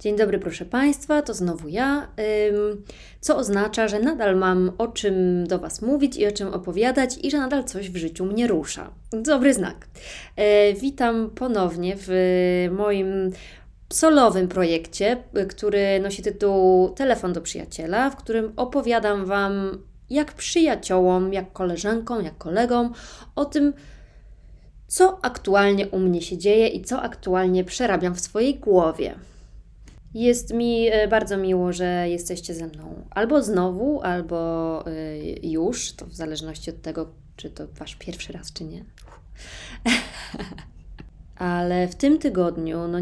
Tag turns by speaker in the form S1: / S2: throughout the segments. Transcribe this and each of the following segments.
S1: Dzień dobry, proszę Państwa, to znowu ja, co oznacza, że nadal mam o czym do Was mówić i o czym opowiadać i że nadal coś w życiu mnie rusza. Dobry znak. E, witam ponownie w moim solowym projekcie, który nosi tytuł Telefon do przyjaciela, w którym opowiadam Wam jak przyjaciołom, jak koleżankom, jak kolegom o tym, co aktualnie u mnie się dzieje i co aktualnie przerabiam w swojej głowie. Jest mi e, bardzo miło, że jesteście ze mną albo znowu, albo e, już, to w zależności od tego, czy to wasz pierwszy raz, czy nie. Ale w tym tygodniu no,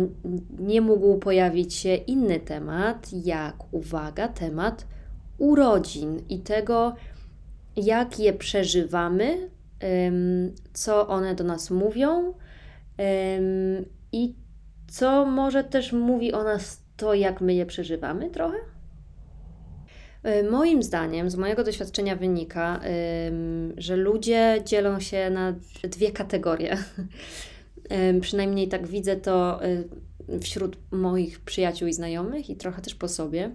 S1: nie mógł pojawić się inny temat, jak uwaga, temat urodzin i tego, jak je przeżywamy, co one do nas mówią i co może też mówi o nas to, jak my je przeżywamy trochę? E, moim zdaniem, z mojego doświadczenia wynika, że ludzie dzielą się na dwie kategorie. Przynajmniej tak widzę to wśród moich przyjaciół i znajomych i trochę też po sobie.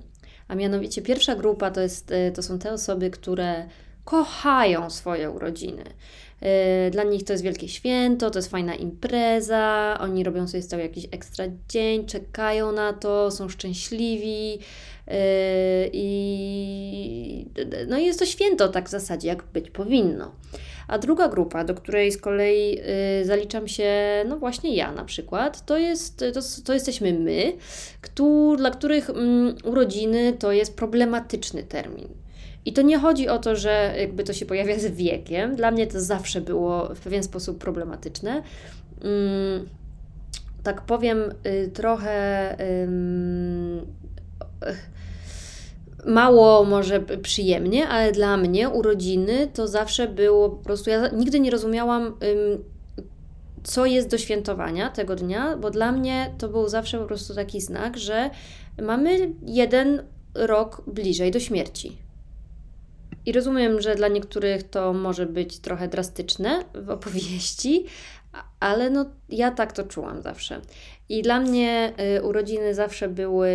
S1: A mianowicie pierwsza grupa to, jest, to są te osoby, które kochają swoje urodziny. Y, dla nich to jest wielkie święto, to jest fajna impreza, oni robią sobie z tego jakiś ekstra dzień, czekają na to, są szczęśliwi. Y, I no jest to święto tak w zasadzie, jak być powinno. A druga grupa, do której z kolei y, zaliczam się, no właśnie ja na przykład, to, jest, to, to jesteśmy my, kto, dla których mm, urodziny to jest problematyczny termin. I to nie chodzi o to, że jakby to się pojawia z wiekiem. Dla mnie to zawsze było w pewien sposób problematyczne. Mm, tak powiem, y, trochę mało może przyjemnie, ale dla mnie urodziny to zawsze było po prostu. Ja nigdy nie rozumiałam, co jest do świętowania tego dnia, bo dla mnie to był zawsze po prostu taki znak, że mamy jeden rok bliżej do śmierci. I rozumiem, że dla niektórych to może być trochę drastyczne w opowieści, ale no ja tak to czułam zawsze. I dla mnie y, urodziny zawsze były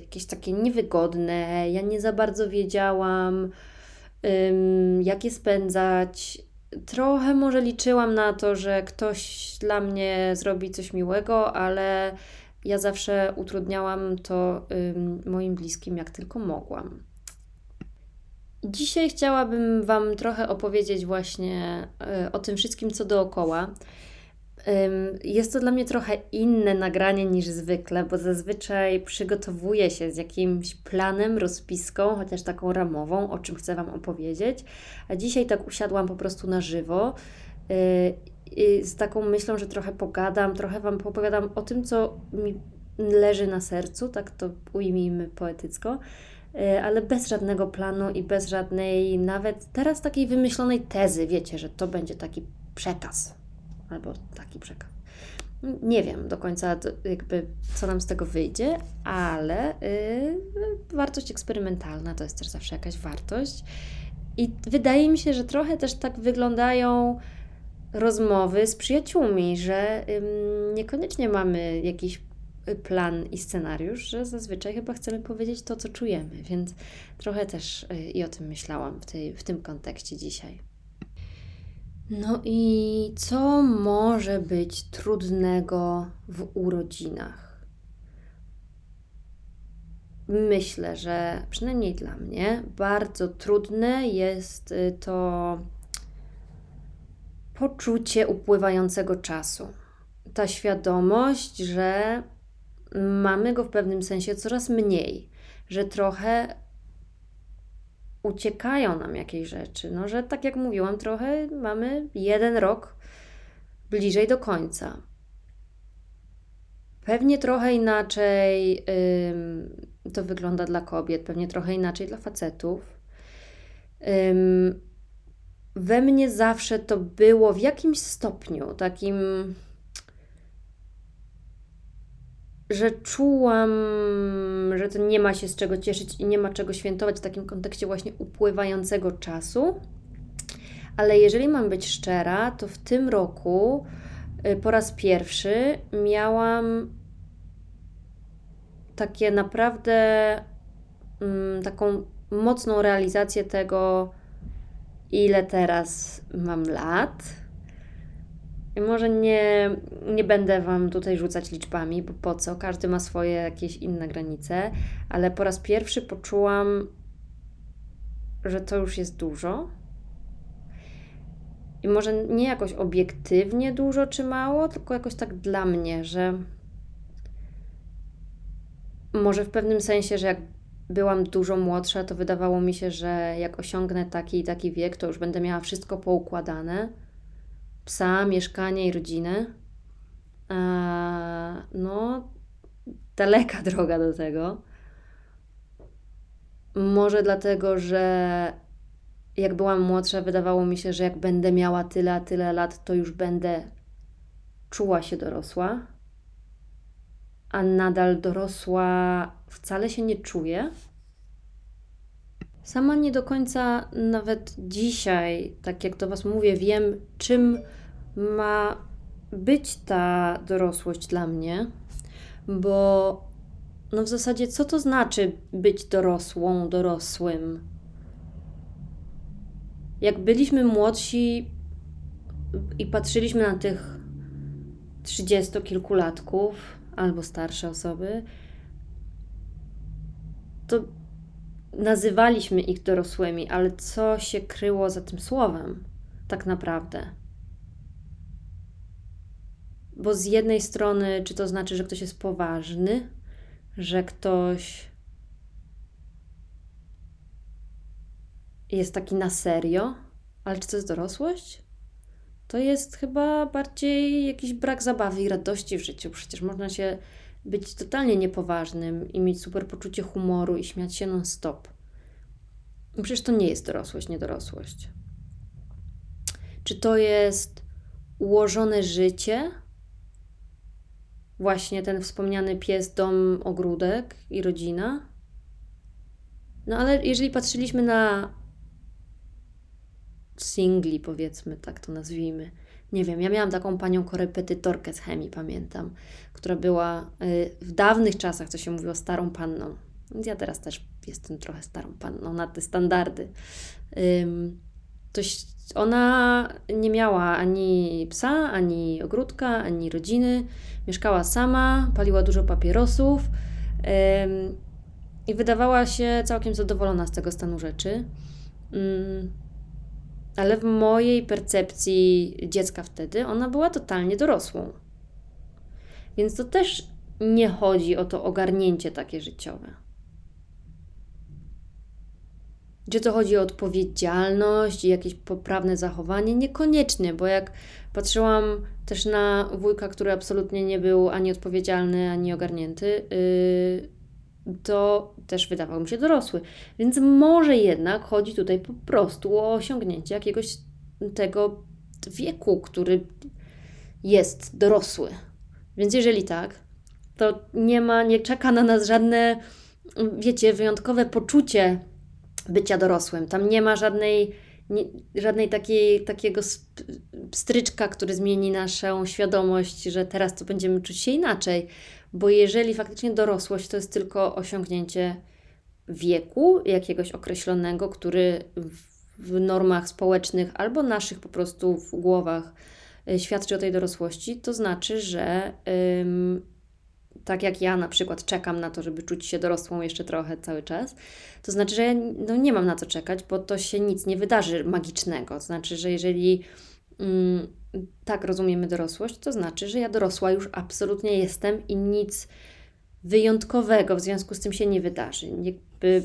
S1: jakieś takie niewygodne. Ja nie za bardzo wiedziałam, jak je spędzać. Trochę może liczyłam na to, że ktoś dla mnie zrobi coś miłego, ale ja zawsze utrudniałam to moim bliskim, jak tylko mogłam. Dzisiaj chciałabym Wam trochę opowiedzieć właśnie e, o tym wszystkim, co dookoła. Jest to dla mnie trochę inne nagranie niż zwykle, bo zazwyczaj przygotowuję się z jakimś planem, rozpiską, chociaż taką ramową, o czym chcę Wam opowiedzieć. A dzisiaj tak usiadłam po prostu na żywo e, z taką myślą, że trochę pogadam, trochę Wam opowiadam o tym, co mi leży na sercu, tak to ujmijmy poetycko. E, ale bez żadnego planu i bez żadnej nawet teraz takiej wymyślonej tezy, wiecie, że to będzie taki przekaz albo taki przekaz. Nie wiem do końca jakby co nam z tego wyjdzie, ale yy, wartość eksperymentalna to jest też zawsze jakaś wartość. I wydaje mi się, że trochę też tak wyglądają rozmowy z przyjaciółmi, że niekoniecznie mamy jakiś plan i scenariusz, że zazwyczaj chyba chcemy powiedzieć to, co czujemy, więc trochę też y, i o tym myślałam w, tej, w tym kontekście dzisiaj. No i co może być trudnego w urodzinach? Myślę, że przynajmniej dla mnie bardzo trudne jest y, to poczucie upływającego czasu. Ta świadomość, że mamy go w pewnym sensie coraz mniej, że trochę uciekają nam jakieś rzeczy. No, że tak jak mówiłam, trochę mamy jeden rok bliżej do końca. Pewnie trochę inaczej ym, to wygląda dla kobiet, pewnie trochę inaczej dla facetów. Ym, we mnie zawsze to było w jakimś stopniu takim że czułam, że to nie ma się z czego cieszyć i nie ma czego świętować w takim kontekście właśnie upływającego czasu. Ale jeżeli mam być szczera, to w tym roku y, po raz pierwszy miałam takie naprawdę mm, taką mocną realizację tego, ile teraz mam lat. I może nie, nie będę Wam tutaj rzucać liczbami, bo po co? Każdy ma swoje jakieś inne granice, ale po raz pierwszy poczułam, że to już jest dużo. I może nie jakoś obiektywnie dużo czy mało, tylko jakoś tak dla mnie, że może w pewnym sensie, że jak byłam dużo młodsza, to wydawało mi się, że jak osiągnę taki i taki wiek, to już będę miała wszystko poukładane. Psa, mieszkanie i rodzinę. A, no, daleka droga do tego. Może dlatego, że jak byłam młodsza, wydawało mi się, że jak będę miała tyle, a tyle lat, to już będę czuła się dorosła, a nadal dorosła wcale się nie czuję. Sama nie do końca nawet dzisiaj, tak jak do Was mówię, wiem, czym ma być ta dorosłość dla mnie, bo no w zasadzie co to znaczy być dorosłą, dorosłym? Jak byliśmy młodsi i patrzyliśmy na tych trzydziestokilkulatków albo starsze osoby, to nazywaliśmy ich dorosłymi, ale co się kryło za tym słowem, tak naprawdę? Bo z jednej strony, czy to znaczy, że ktoś jest poważny, że ktoś jest taki na serio, ale czy to jest dorosłość? To jest chyba bardziej jakiś brak zabawy i radości w życiu. Przecież można się być totalnie niepoważnym i mieć super poczucie humoru i śmiać się non-stop. Przecież to nie jest dorosłość, niedorosłość. Czy to jest ułożone życie? Właśnie ten wspomniany pies, dom, ogródek i rodzina? No ale jeżeli patrzyliśmy na singli, powiedzmy, tak to nazwijmy. Nie wiem, ja miałam taką panią korepetytorkę z chemii, pamiętam, która była y, w dawnych czasach, co się mówiło, starą panną. Więc ja teraz też jestem trochę starą panną na te standardy. To ona nie miała ani psa, ani ogródka, ani rodziny. Mieszkała sama, paliła dużo papierosów i wydawała się całkiem zadowolona z tego stanu rzeczy ale w mojej percepcji dziecka wtedy ona była totalnie dorosłą. Więc to też nie chodzi o to ogarnięcie takie życiowe. Czy to chodzi o odpowiedzialność i jakieś poprawne zachowanie? Niekoniecznie, bo jak patrzyłam też na wujka, który absolutnie nie był ani odpowiedzialny, ani ogarnięty, yy, to też wydawał mi się dorosły. Więc może jednak chodzi tutaj po prostu o osiągnięcie jakiegoś tego wieku, który jest dorosły. Więc jeżeli tak, to nie ma, nie czeka na nas żadne, wiecie, wyjątkowe poczucie bycia dorosłym. Tam nie ma żadnej, nie, żadnej takiej, takiego stryczka, który zmieni naszą świadomość, że teraz to będziemy czuć się inaczej bo jeżeli faktycznie dorosłość to jest tylko osiągnięcie wieku jakiegoś określonego, który w normach społecznych albo naszych po prostu w głowach y, świadczy o tej dorosłości, to znaczy, że ym, tak jak ja na przykład czekam na to, żeby czuć się dorosłą jeszcze trochę cały czas, to znaczy, że no, nie mam na co czekać, bo to się nic nie wydarzy magicznego. To znaczy, że jeżeli tak rozumiemy dorosłość, to znaczy, że ja dorosła już absolutnie jestem i nic wyjątkowego w związku z tym się nie wydarzy. Jakby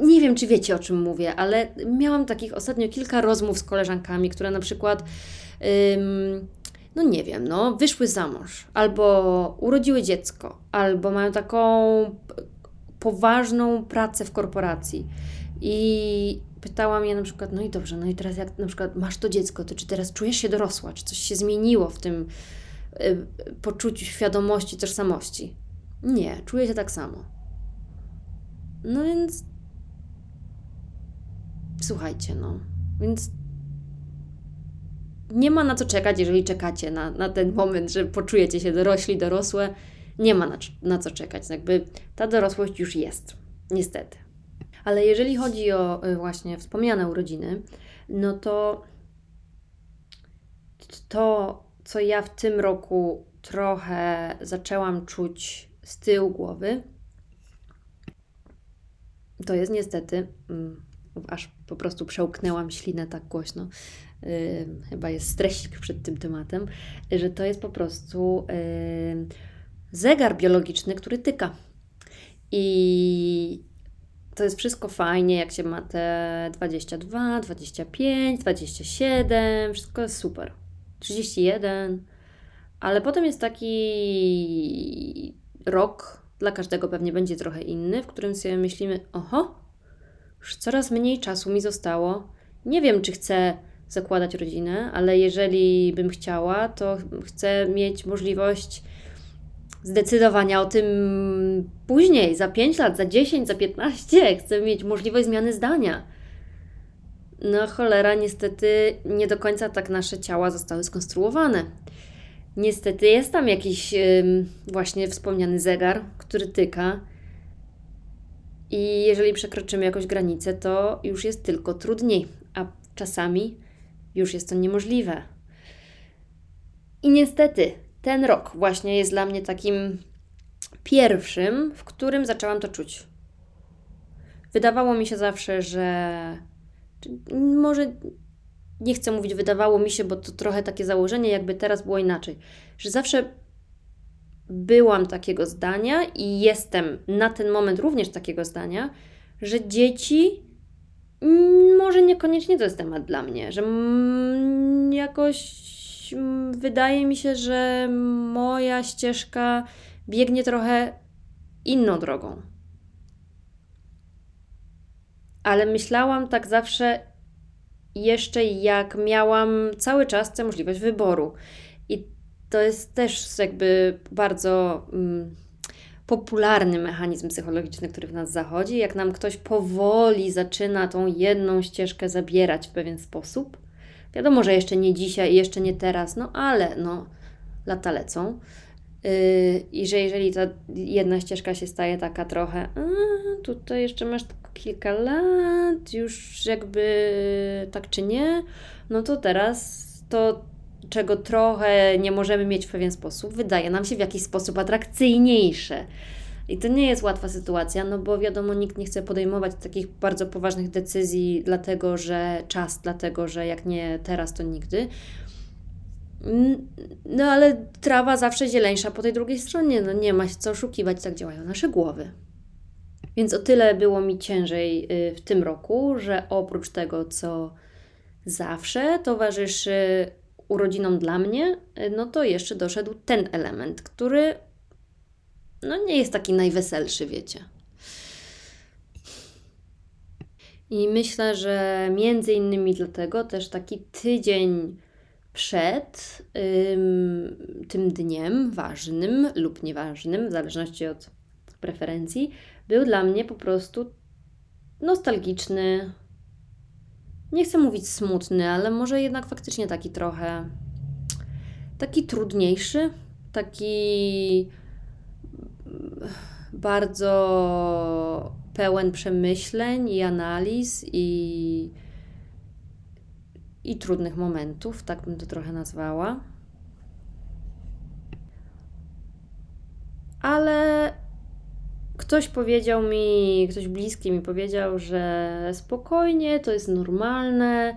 S1: nie wiem, czy wiecie o czym mówię, ale miałam takich ostatnio kilka rozmów z koleżankami, które na przykład, ym, no nie wiem, no, wyszły za mąż, albo urodziły dziecko, albo mają taką poważną pracę w korporacji. I pytałam je na przykład, no i dobrze, no i teraz jak na przykład masz to dziecko, to czy teraz czujesz się dorosła, czy coś się zmieniło w tym y, poczuciu świadomości, tożsamości? Nie, czuję się tak samo. No więc słuchajcie, no. Więc nie ma na co czekać, jeżeli czekacie na, na ten moment, że poczujecie się dorośli, dorosłe. Nie ma na, na co czekać. Jakby ta dorosłość już jest. Niestety. Ale jeżeli chodzi o y, właśnie wspomniane urodziny, no to to, co ja w tym roku trochę zaczęłam czuć z tyłu głowy, to jest niestety, mm, aż po prostu przełknęłam ślinę tak głośno, yy, chyba jest stresik przed tym tematem, że to jest po prostu yy, zegar biologiczny, który tyka. I to jest wszystko fajnie, jak się ma te 22, 25, 27, wszystko jest super. 31, ale potem jest taki rok, dla każdego pewnie będzie trochę inny, w którym sobie myślimy: oho, już coraz mniej czasu mi zostało. Nie wiem, czy chcę zakładać rodzinę, ale jeżeli bym chciała, to chcę mieć możliwość zdecydowania o tym później, za 5 lat, za 10, za 15. Chcę mieć możliwość zmiany zdania. No cholera, niestety nie do końca tak nasze ciała zostały skonstruowane. Niestety jest tam jakiś yy, właśnie wspomniany zegar, który tyka. I jeżeli przekroczymy jakąś granicę, to już jest tylko trudniej, a czasami już jest to niemożliwe. I niestety ten rok właśnie jest dla mnie takim pierwszym, w którym zaczęłam to czuć. Wydawało mi się zawsze, że może nie chcę mówić wydawało mi się, bo to trochę takie założenie, jakby teraz było inaczej, że zawsze byłam takiego zdania i jestem na ten moment również takiego zdania, że dzieci może niekoniecznie to jest temat dla mnie, że jakoś wydaje mi się, że moja ścieżka biegnie trochę inną drogą. Ale myślałam tak zawsze jeszcze jak miałam cały czas tę możliwość wyboru. I to jest też jakby bardzo mm, popularny mechanizm psychologiczny, który w nas zachodzi. Jak nam ktoś powoli zaczyna tą jedną ścieżkę zabierać w pewien sposób, Wiadomo, że jeszcze nie dzisiaj, jeszcze nie teraz, no ale no, lata lecą. Yy, I że jeżeli ta jedna ścieżka się staje taka trochę, a, tutaj jeszcze masz kilka lat, już jakby tak czy nie, no to teraz to, czego trochę nie możemy mieć w pewien sposób, wydaje nam się w jakiś sposób atrakcyjniejsze. I to nie jest łatwa sytuacja, no bo wiadomo, nikt nie chce podejmować takich bardzo poważnych decyzji, dlatego że czas, dlatego że jak nie teraz, to nigdy. No ale trawa zawsze zieleńsza po tej drugiej stronie, no nie ma się co oszukiwać, tak działają nasze głowy. Więc o tyle było mi ciężej y, w tym roku, że oprócz tego, co zawsze towarzyszy urodzinom dla mnie, y, no to jeszcze doszedł ten element, który no nie jest taki najweselszy, wiecie. I myślę, że między innymi dlatego też taki tydzień przed ym, tym dniem ważnym lub nieważnym, w zależności od preferencji, był dla mnie po prostu nostalgiczny. Nie chcę mówić smutny, ale może jednak faktycznie taki trochę taki trudniejszy, taki bardzo pełen przemyśleń i analiz i, i trudnych momentów, tak bym to trochę nazwała. Ale ktoś powiedział mi, ktoś bliski mi powiedział, że spokojnie, to jest normalne.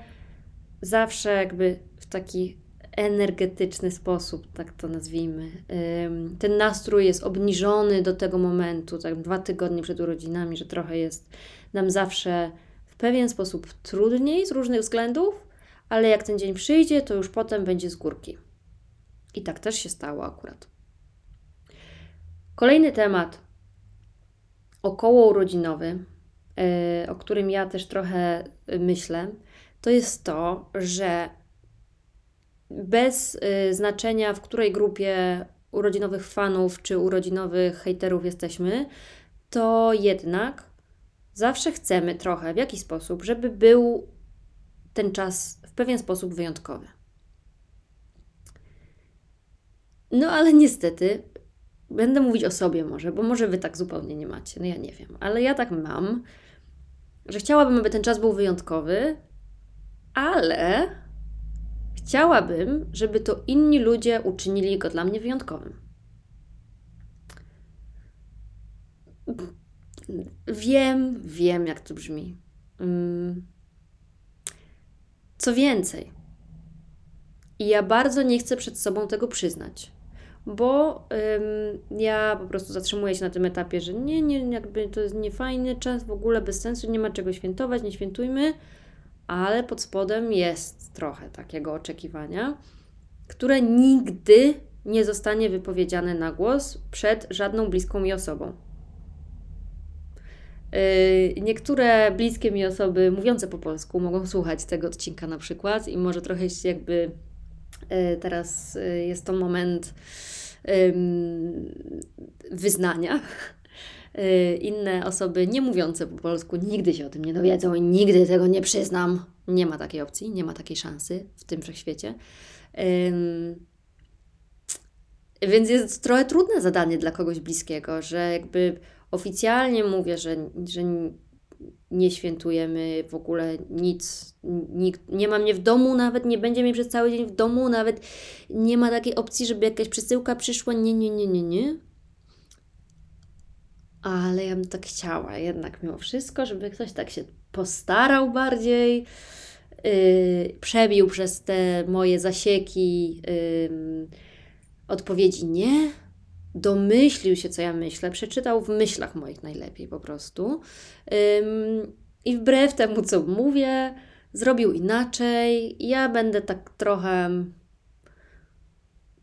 S1: Zawsze jakby w taki energetyczny sposób, tak to nazwijmy. Ten nastrój jest obniżony do tego momentu, tak dwa tygodnie przed urodzinami, że trochę jest nam zawsze w pewien sposób trudniej z różnych względów, ale jak ten dzień przyjdzie, to już potem będzie z górki. I tak też się stało akurat. Kolejny temat około urodzinowy, e, o którym ja też trochę myślę, to jest to, że bez y, znaczenia, w której grupie urodzinowych fanów czy urodzinowych hejterów jesteśmy, to jednak zawsze chcemy trochę w jakiś sposób, żeby był ten czas w pewien sposób wyjątkowy. No ale niestety będę mówić o sobie może, bo może Wy tak zupełnie nie macie, no ja nie wiem, ale ja tak mam, że chciałabym, aby ten czas był wyjątkowy, ale chciałabym, żeby to inni ludzie uczynili go dla mnie wyjątkowym. Wiem, wiem, jak to brzmi. Mm. Co więcej, ja bardzo nie chcę przed sobą tego przyznać, bo ym, ja po prostu zatrzymuję się na tym etapie, że nie, nie, jakby to jest niefajny czas, w ogóle bez sensu, nie ma czego świętować, nie świętujmy, ale pod spodem jest trochę takiego oczekiwania, które nigdy nie zostanie wypowiedziane na głos przed żadną bliską mi osobą. Yy, niektóre bliskie mi osoby mówiące po polsku mogą słuchać tego odcinka na przykład i może trochę się jakby yy, teraz yy, jest to moment wyznania. Inne osoby nie mówiące po polsku nigdy się o tym nie dowiedzą i nigdy tego nie przyznam. Nie ma takiej opcji, nie ma takiej szansy w tym wszechświecie. Więc jest trochę trudne zadanie dla kogoś bliskiego, że jakby oficjalnie mówię, że, że nie świętujemy w ogóle nic, nikt, nie ma mnie w domu nawet, nie będzie mnie przez cały dzień w domu, nawet nie ma takiej opcji, żeby jakaś przesyłka przyszła, nie, nie, nie, nie, nie. Ale ja bym tak chciała jednak mimo wszystko, żeby ktoś tak się postarał bardziej, yy, przebił przez te moje zasieki yy, odpowiedzi nie, domyślił się, co ja myślę, przeczytał w myślach moich najlepiej po prostu. Ym, I wbrew temu, co mówię, zrobił inaczej. Ja będę tak trochę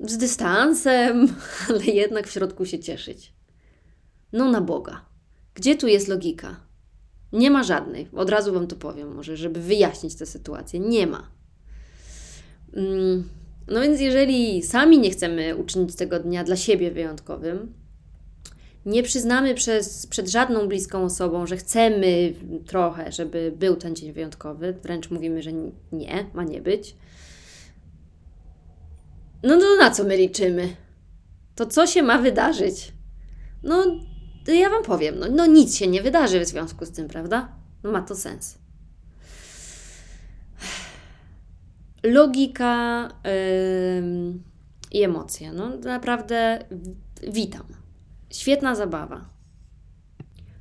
S1: z dystansem, ale jednak w środku się cieszyć. No na Boga. Gdzie tu jest logika? Nie ma żadnej. Od razu Wam to powiem, może, żeby wyjaśnić tę sytuację. Nie ma. No więc jeżeli sami nie chcemy uczynić tego dnia dla siebie wyjątkowym, nie przyznamy przez, przed żadną bliską osobą, że chcemy trochę, żeby był ten dzień wyjątkowy, wręcz mówimy, że nie, ma nie być. No to na co my liczymy? To co się ma wydarzyć? No, to ja Wam powiem, no, no nic się nie wydarzy w związku z tym, prawda? No ma to sens. logika yy, i emocje. No naprawdę witam. Świetna zabawa.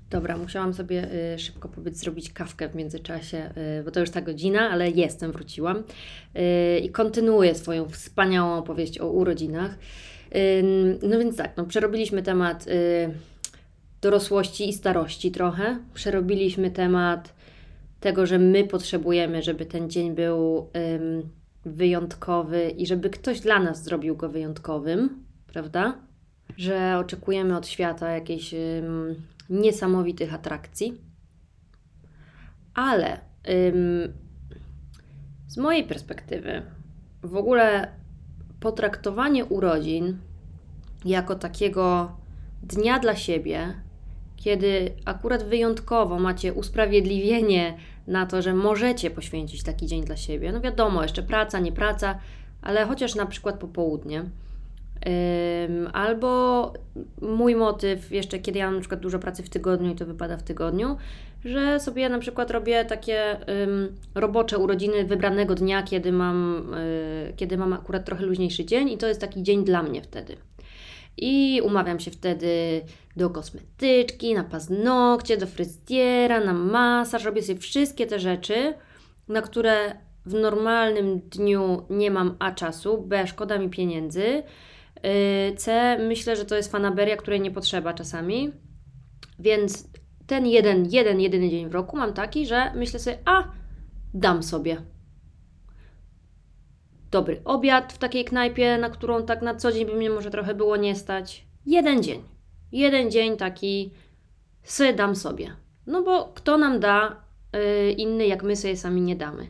S1: Dobra, musiałam sobie y, szybko pobyć, zrobić kawkę w międzyczasie, y, bo to już ta godzina, ale jestem, wróciłam y, i kontynuuję swoją wspaniałą opowieść o urodzinach. No więc tak, no, przerobiliśmy temat y, dorosłości i starości trochę. Przerobiliśmy temat tego, że my potrzebujemy, żeby ten dzień był wyjątkowy i żeby ktoś dla nas zrobił go wyjątkowym, prawda? Że oczekujemy od świata jakichś niesamowitych atrakcji. Ale z mojej perspektywy, w ogóle potraktowanie urodzin jako takiego dnia dla siebie, kiedy akurat wyjątkowo macie usprawiedliwienie na to, że możecie poświęcić taki dzień dla siebie. No wiadomo, jeszcze praca, nie praca, ale chociaż na przykład popołudnie. albo mój motyw, jeszcze kiedy ja mam na przykład dużo pracy w tygodniu i to wypada w tygodniu, że sobie na przykład robię takie robocze urodziny wybranego dnia, kiedy mam, y, kiedy mam akurat trochę luźniejszy dzień i to jest taki dzień dla mnie wtedy. I umawiam się wtedy do kosmetyczki, na paznokcie, do fryzjera, na masaż. Robię sobie wszystkie te rzeczy, na które w normalnym dniu nie mam A czasu, B szkoda mi pieniędzy, y, C myślę, że to jest fanaberia, której nie potrzeba czasami. Więc ten jeden, jeden, jedyny dzień w roku mam taki, że myślę sobie, a dam sobie dobry obiad w takiej knajpie, na którą tak na co dzień by mnie może trochę było nie stać. Jeden dzień. Jeden dzień taki sobie dam sobie. No bo kto nam da yy, inny, jak my sobie sami nie damy.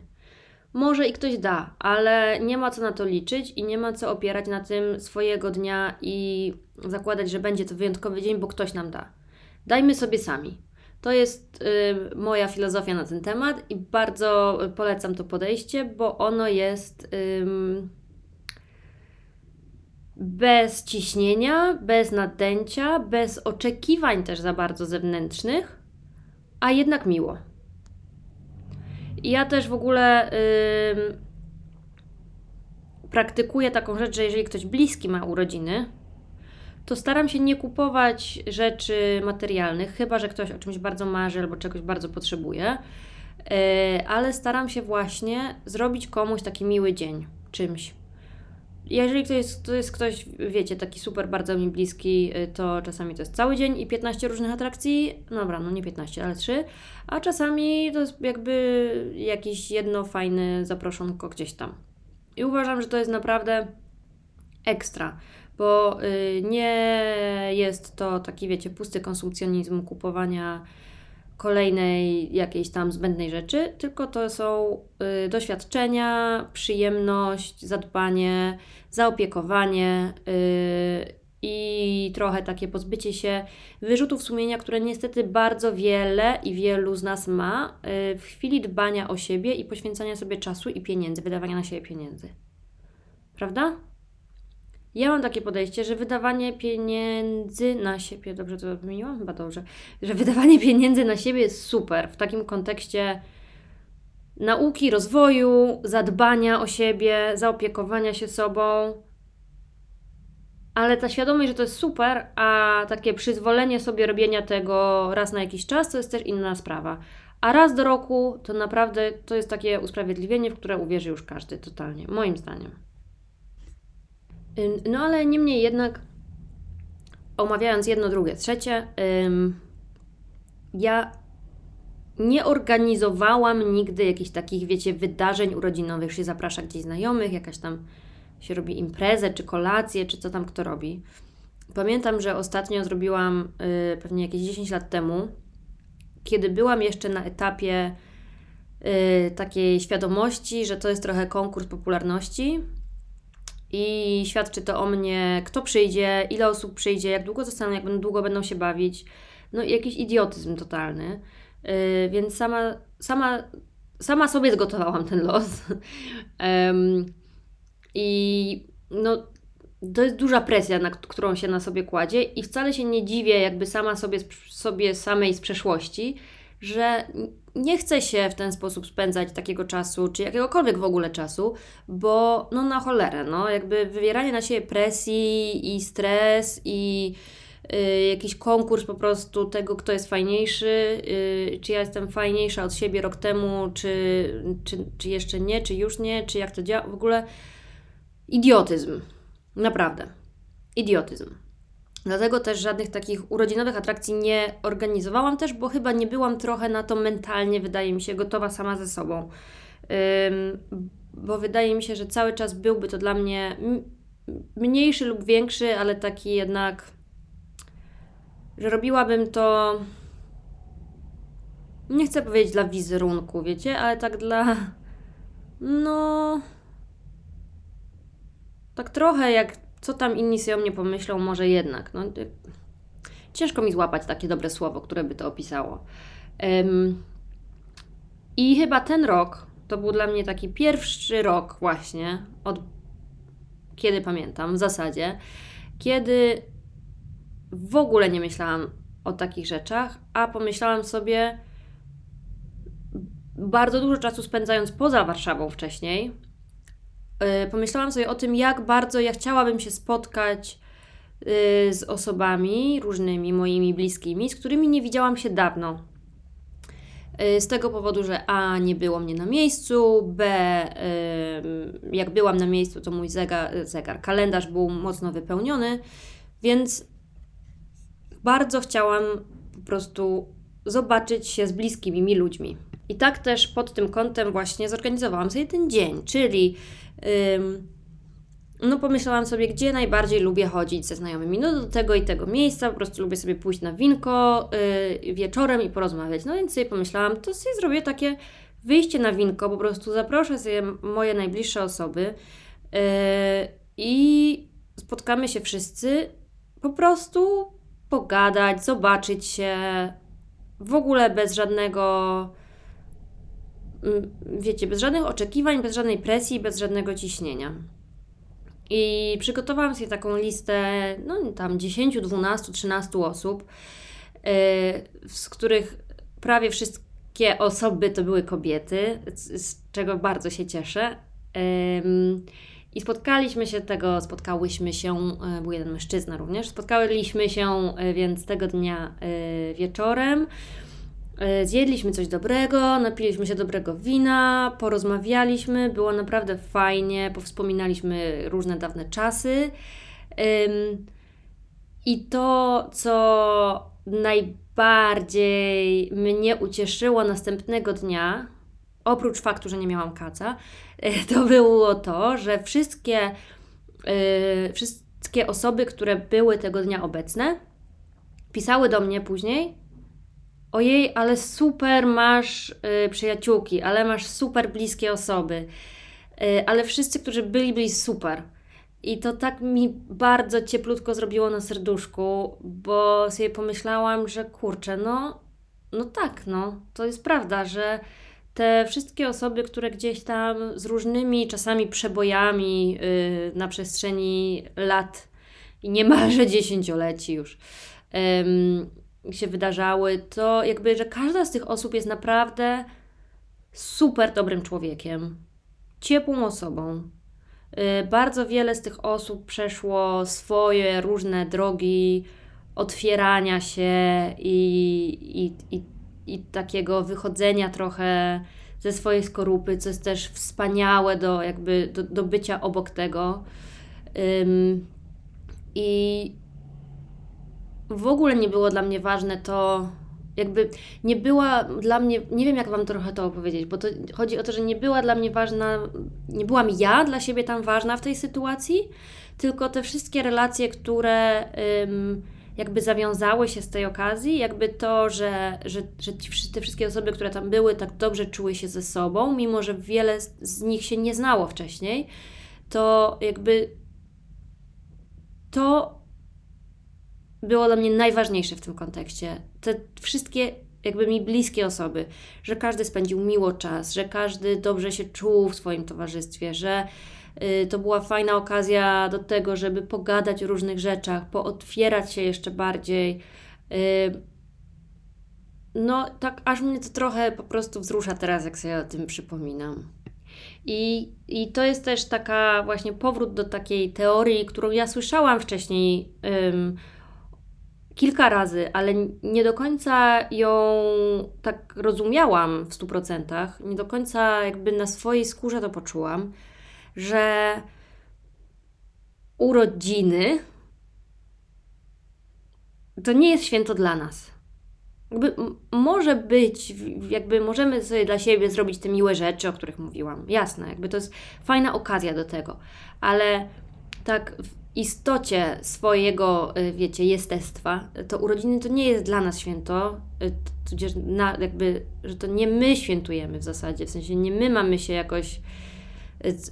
S1: Może i ktoś da, ale nie ma co na to liczyć i nie ma co opierać na tym swojego dnia i zakładać, że będzie to wyjątkowy dzień, bo ktoś nam da. Dajmy sobie sami. To jest y, moja filozofia na ten temat i bardzo polecam to podejście, bo ono jest. Y, bez ciśnienia, bez nadęcia, bez oczekiwań też za bardzo zewnętrznych, a jednak miło. Ja też w ogóle yy, praktykuję taką rzecz, że jeżeli ktoś bliski ma urodziny, to staram się nie kupować rzeczy materialnych, chyba że ktoś o czymś bardzo marzy albo czegoś bardzo potrzebuje, yy, ale staram się właśnie zrobić komuś taki miły dzień czymś. Jeżeli to jest, to jest ktoś, wiecie, taki super bardzo mi bliski, y, to czasami to jest cały dzień i 15 różnych atrakcji. No dobra, no nie 15, ale 3. A czasami to jest jakby jakiś jedno fajne zaproszonko gdzieś tam. I uważam, że to jest naprawdę ekstra, bo y, nie jest to taki, wiecie, pusty konsumpcjonizm kupowania kolejnej jakiejś tam zbędnej rzeczy, tylko to są y, doświadczenia, przyjemność, zadbanie, zaopiekowanie y, i trochę takie pozbycie się wyrzutów sumienia, które niestety bardzo wiele i wielu z nas ma w chwili dbania o siebie i poświęcania sobie czasu i pieniędzy, wydawania na siebie pieniędzy. Prawda? Ja mam takie podejście, że wydawanie pieniędzy na siebie, dobrze to wymieniłam? Chyba dobrze, że wydawanie pieniędzy na siebie jest super w takim kontekście nauki, rozwoju, zadbania o siebie, zaopiekowania się sobą. Ale ta świadomość, że to jest super, a takie przyzwolenie sobie robienia tego raz na jakiś czas, to jest też inna sprawa. A raz do roku to naprawdę to jest takie usprawiedliwienie, w które uwierzy już każdy totalnie, moim zdaniem. No ale niemniej jednak, omawiając jedno, drugie, trzecie, ja nie organizowałam nigdy jakichś takich, wiecie, wydarzeń urodzinowych, się zaprasza gdzieś znajomych, jakaś tam się robi imprezę, czy kolację, czy co tam kto robi. Pamiętam, że ostatnio zrobiłam y, pewnie jakieś 10 lat temu, kiedy byłam jeszcze na etapie y, takiej świadomości, że to jest trochę konkurs popularności i świadczy to o mnie, kto przyjdzie, ile osób przyjdzie, jak długo zostaną, jak długo będą się bawić. No jakiś idiotyzm totalny. Yy, więc sama, sama, sama sobie zgotowałam ten los. um, I no, to jest duża presja, na którą się na sobie kładzie, i wcale się nie dziwię, jakby sama sobie, sobie samej z przeszłości, że nie chce się w ten sposób spędzać takiego czasu, czy jakiegokolwiek w ogóle czasu, bo no na cholerę, no. Jakby wywieranie na siebie presji i stres i y, jakiś konkurs po prostu tego, kto jest fajniejszy, y, czy ja jestem fajniejsza od siebie rok temu, czy, czy, czy jeszcze nie, czy już nie, czy jak to działa, w ogóle idiotyzm, naprawdę, idiotyzm. Dlatego też żadnych takich urodzinowych atrakcji nie organizowałam też, bo chyba nie byłam trochę na to mentalnie, wydaje mi się, gotowa sama ze sobą. Ym, bo wydaje mi się, że cały czas byłby to dla mnie mniejszy lub większy, ale taki jednak, że robiłabym to. Nie chcę powiedzieć dla wizerunku, wiecie, ale tak dla. No. Tak trochę jak co tam inni sobie o mnie pomyślą, może jednak. No, ciężko mi złapać takie dobre słowo, które by to opisało. Um, I chyba ten rok to był dla mnie taki pierwszy rok, właśnie, od kiedy pamiętam, w zasadzie, kiedy w ogóle nie myślałam o takich rzeczach, a pomyślałam sobie, bardzo dużo czasu spędzając poza Warszawą wcześniej, Y, pomyślałam sobie o tym, jak bardzo ja chciałabym się spotkać y, z osobami różnymi, moimi bliskimi, z którymi nie widziałam się dawno. Y, z tego powodu, że A nie było mnie na miejscu, B jak byłam na miejscu, to mój zegar, zegar kalendarz był mocno wypełniony, więc bardzo chciałam po prostu zobaczyć się z bliskimi mi ludźmi. I tak też pod tym kątem właśnie zorganizowałam sobie ten dzień, czyli no pomyślałam sobie, gdzie najbardziej lubię chodzić ze znajomymi. No do tego i tego miejsca, po prostu lubię sobie pójść na winko yy, wieczorem i porozmawiać. No więc sobie pomyślałam, to sobie zrobię takie wyjście na winko, po prostu zaproszę sobie moje najbliższe osoby yy, i spotkamy się wszyscy, po prostu pogadać, zobaczyć się, w ogóle bez żadnego wiecie, bez żadnych oczekiwań, bez żadnej presji, bez żadnego ciśnienia. I przygotowałam sobie taką listę, no tam 10, 12, 13 osób, yy, z których prawie wszystkie osoby to były kobiety, z, czego bardzo się cieszę. I spotkaliśmy się tego, spotkałyśmy się, yy, był jeden mężczyzna również, spotkaliśmy się więc tego dnia wieczorem. E, zjedliśmy coś dobrego, napiliśmy się dobrego wina, porozmawialiśmy, było naprawdę fajnie, powspominaliśmy różne dawne czasy. I to, co najbardziej mnie ucieszyło następnego dnia, oprócz faktu, że nie miałam kaca, e, to było to, że wszystkie, e, wszystkie osoby, które były tego dnia obecne, pisały do mnie później ojej, ale super masz y, przyjaciółki, ale masz super bliskie osoby, y, ale wszyscy, którzy byli, byli super. I to tak mi bardzo cieplutko zrobiło na serduszku, bo sobie pomyślałam, że kurczę, no, no tak, no, to jest prawda, że te wszystkie osoby, które gdzieś tam z różnymi czasami przebojami yy, na przestrzeni lat i niemalże dziesięcioleci już, się wydarzały, to jakby, że każda z tych osób jest naprawdę super dobrym człowiekiem, ciepłą osobą. Y, bardzo wiele z tych osób przeszło swoje różne drogi otwierania się i, i, i, i takiego wychodzenia trochę ze swojej skorupy, co jest też wspaniałe do, jakby do, do bycia obok tego. Um, I w ogóle nie było dla mnie ważne to, jakby nie była dla mnie, nie wiem jak Wam trochę to opowiedzieć, bo to chodzi o to, że nie była dla mnie ważna, nie byłam ja dla siebie tam ważna w tej sytuacji, tylko te wszystkie relacje, które ym, jakby zawiązały się z tej okazji, jakby to, że, że, że ci, te wszystkie osoby, które tam były, tak dobrze czuły się ze sobą, mimo że wiele z, z nich się nie znało wcześniej, to jakby to było dla mnie najważniejsze w tym kontekście. Te wszystkie jakby mi bliskie osoby, że każdy spędził miło czas, że każdy dobrze się czuł w swoim towarzystwie, że y, to była fajna okazja do tego, żeby pogadać o różnych rzeczach, pootwierać się jeszcze bardziej. Y, no, tak aż mnie to trochę po prostu wzrusza teraz, jak sobie o tym przypominam. I, I to jest też taka właśnie powrót do takiej teorii, którą ja słyszałam wcześniej kilka razy, ale nie do końca ją tak rozumiałam w stu procentach, nie do końca jakby na swojej skórze to poczułam, że urodziny to nie jest święto dla nas. Jakby może być, jakby możemy sobie dla siebie zrobić te miłe rzeczy, o których mówiłam. Jasne, jakby to jest fajna okazja do tego, ale tak istocie swojego, y, wiecie, jestestwa, to urodziny to nie jest dla nas święto, y, tudzież na, jakby, że to nie my świętujemy w zasadzie, w sensie nie my mamy się jakoś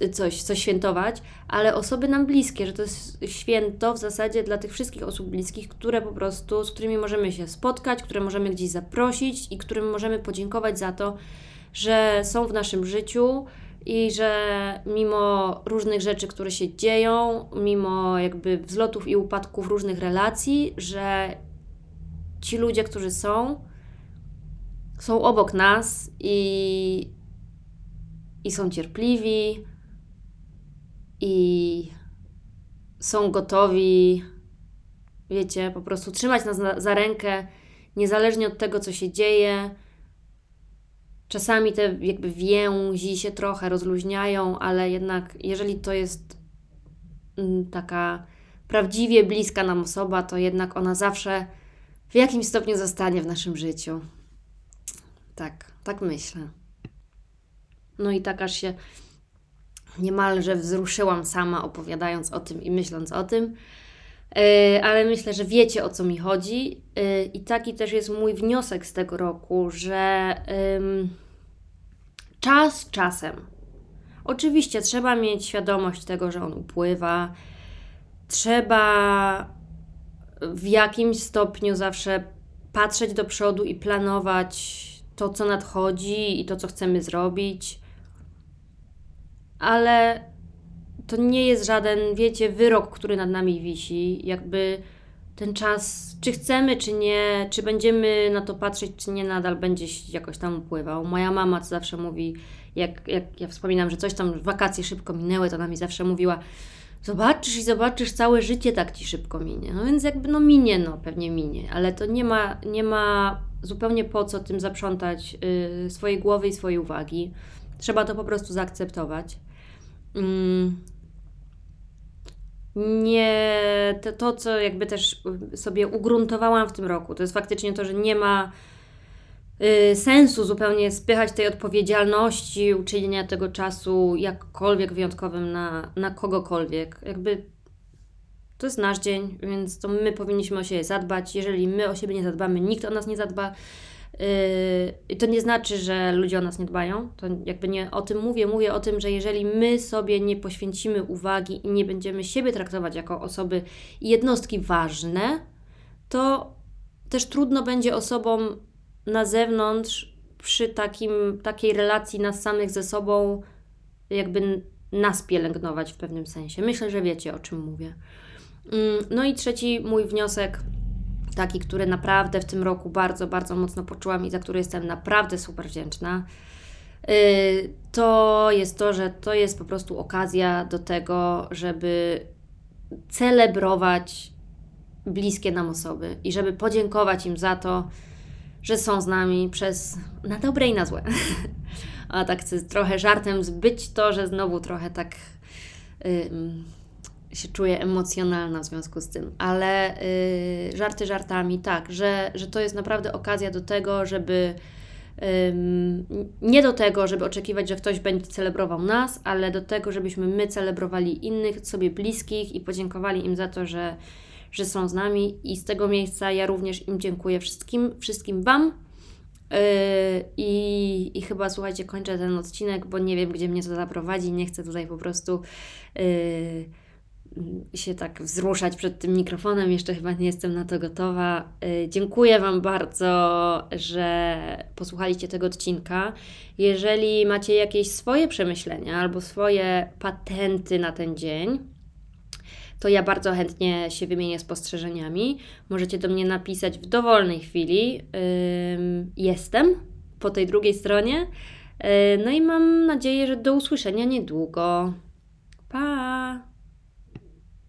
S1: y, coś, coś świętować, ale osoby nam bliskie, że to jest święto w zasadzie dla tych wszystkich osób bliskich, które po prostu, z którymi możemy się spotkać, które możemy gdzieś zaprosić i którym możemy podziękować za to, że są w naszym życiu, i że mimo różnych rzeczy, które się dzieją, mimo jakby wzlotów i upadków różnych relacji, że ci ludzie, którzy są, są obok nas i, i są cierpliwi i są gotowi, wiecie, po prostu trzymać nas na, za rękę, niezależnie od tego, co się dzieje Czasami te jakby więzi się trochę rozluźniają, ale jednak jeżeli to jest mm, taka prawdziwie bliska nam osoba, to jednak ona zawsze w jakimś stopniu zostanie w naszym życiu. Tak, tak myślę. No i tak aż się niemalże wzruszyłam sama opowiadając o tym i myśląc o tym. Yy, ale myślę, że wiecie o co mi chodzi. Yy, I taki też jest mój wniosek z tego roku, że czas czasem. Oczywiście trzeba mieć świadomość tego, że on upływa. Trzeba w jakimś stopniu zawsze patrzeć do przodu i planować to, co nadchodzi i to, co chcemy zrobić. Ale to nie jest żaden, wiecie, wyrok, który nad nami wisi. Jakby ten czas, czy chcemy, czy nie, czy będziemy na to patrzeć, czy nie, nadal będzie jakoś tam upływał. Moja mama to zawsze mówi, jak, jak ja wspominam, że coś tam, wakacje szybko minęły, to ona mi zawsze mówiła, zobaczysz i zobaczysz, całe życie tak Ci szybko minie. No więc jakby no minie, no pewnie minie, ale to nie ma, nie ma zupełnie po co tym zaprzątać yy, swojej głowy i swojej uwagi. Trzeba to po prostu zaakceptować. Mm. Nie, to, to, co jakby też sobie ugruntowałam w tym roku, to jest faktycznie to, że nie ma y, sensu zupełnie spychać tej odpowiedzialności, uczynienia tego czasu jakkolwiek wyjątkowym na, na kogokolwiek. Jakby to jest nasz dzień, więc to my powinniśmy o siebie zadbać. Jeżeli my o siebie nie zadbamy, nikt o nas nie zadba. Yy, to nie znaczy, że ludzie o nas nie dbają. To jakby nie o tym mówię. Mówię o tym, że jeżeli my sobie nie poświęcimy uwagi i nie będziemy siebie traktować jako osoby i jednostki ważne, to też trudno będzie osobom na zewnątrz przy takim, takiej relacji nas samych ze sobą jakby nas pielęgnować w pewnym sensie. Myślę, że wiecie o czym mówię. Mm, no i trzeci mój wniosek, taki, który naprawdę w tym roku bardzo, bardzo mocno poczułam i za który jestem naprawdę super wdzięczna, y, to jest to, że to jest po prostu okazja do tego, żeby celebrować bliskie nam osoby i żeby podziękować im za to, że są z nami przez na dobre i na złe. A tak trochę żartem zbyć to, że znowu trochę tak yy, się czuję emocjonalna w związku z tym, ale yy, żarty żartami, tak, że, że to jest naprawdę okazja do tego, żeby nie do tego, żeby oczekiwać, że ktoś będzie celebrował nas, ale do tego, żebyśmy my celebrowali innych, sobie bliskich i podziękowali im za to, że, że są z nami. I z tego miejsca ja również im dziękuję wszystkim, wszystkim Wam. Yy, I, I chyba słuchajcie, kończę ten odcinek, bo nie wiem, gdzie mnie to zaprowadzi. Nie chcę tutaj po prostu. Yy, się tak wzruszać przed tym mikrofonem, jeszcze chyba nie jestem na to gotowa. Y, dziękuję Wam bardzo, że posłuchaliście tego odcinka. Jeżeli macie jakieś swoje przemyślenia albo swoje patenty na ten dzień, to ja bardzo chętnie się wymienię spostrzeżeniami. Możecie do mnie napisać w dowolnej chwili. Jestem po tej drugiej stronie. Y, no i mam nadzieję, że do usłyszenia niedługo. Pa!